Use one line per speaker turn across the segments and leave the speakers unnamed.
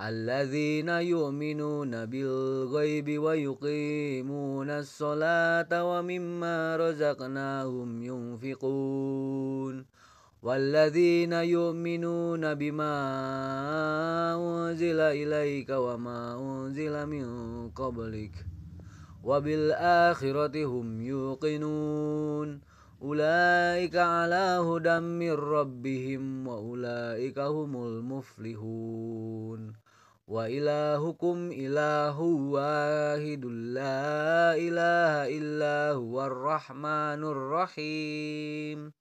الذين يؤمنون بالغيب ويقيمون الصلاة ومما رزقناهم ينفقون والذين يؤمنون بما أنزل إليك وما أنزل من قبلك وبالآخرة هم يوقنون أولئك على هدى من ربهم وأولئك هم المفلحون وإلهكم إله واحد لا إله إلا هو الرحمن الرحيم.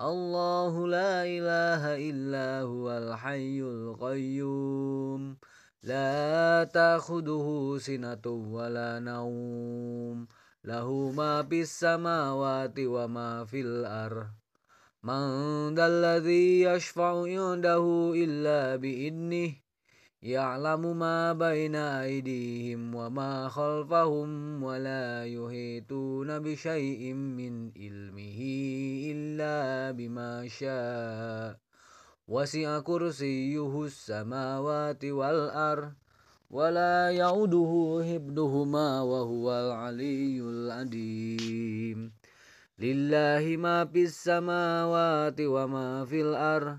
الله لا إله إلا هو الحي القيوم. لا تأخذه سنة ولا نوم. له ما في السماوات وما في الأرض. من ذا الذي يشفع عنده إلا بإذنه يعلم ما بين أيديهم وما خلفهم ولا يحيطون بشيء من علمه إلا بما شاء. وسع كرسيه السماوات والأرض ولا يعوده حفظهما وهو العلي العظيم. لله ما في السماوات وما في الأرض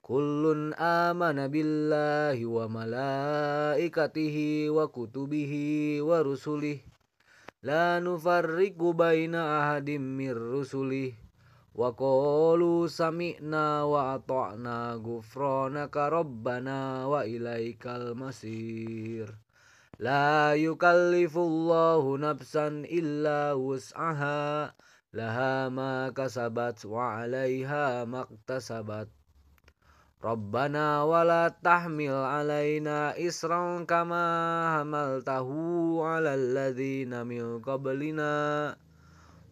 Kullun amana billahi wa malaikatihi wa kutubihi wa rusulih La nufarriku baina ahadim mir rusulih Wa qalu sami'na wa ata'na gufranaka rabbana wa ilaikal masir. La yukallifullahu nafsan illa wus'aha. Laha ma kasabat wa alaiha maktasabat Rabbana wala tahmil alaina isran kama hamaltahu ala alladhina min qablina.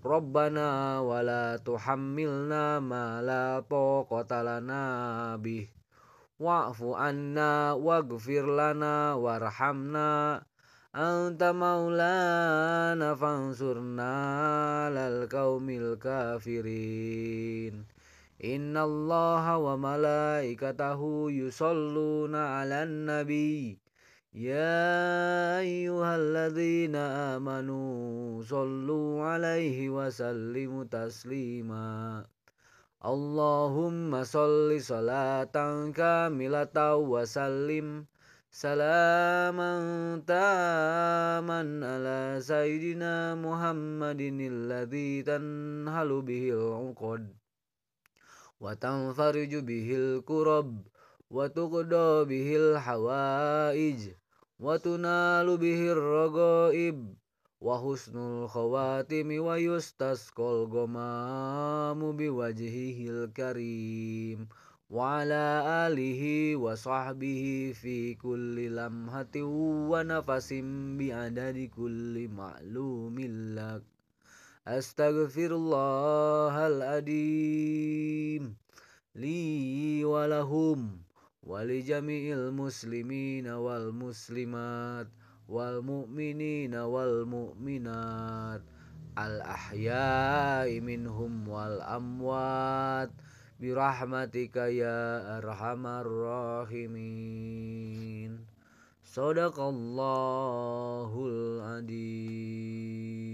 Rabbana wala tuhammilna ma la taqata lana bih. Wa'fu anna waghfir lana warhamna. Anta maulana fansurna lal kaumil kafirin. إن الله وملائكته يصلون على النبي. يا أيها الذين آمنوا صلوا عليه وسلموا تسليما اللهم صل صلاة كاملة وسلم سلاما تاما على سيدنا محمد الذي تنهل به العقد وتنفرج به الكرب وتقضى به الحوائج وتنال به الرغائب وحسن الخواتم ويستسقى الغمام بوجهه الكريم وعلى آله وصحبه في كل لمحة ونفس بعدد كل معلوم لك. Astaghfirullahaladzim Li walahum Walijami'il muslimina wal muslimat Wal mu'minina wal mu'minat. Al ahya'i minhum wal amwat. Birahmatika ya arhamar rahimin. Sadaqallahul adim.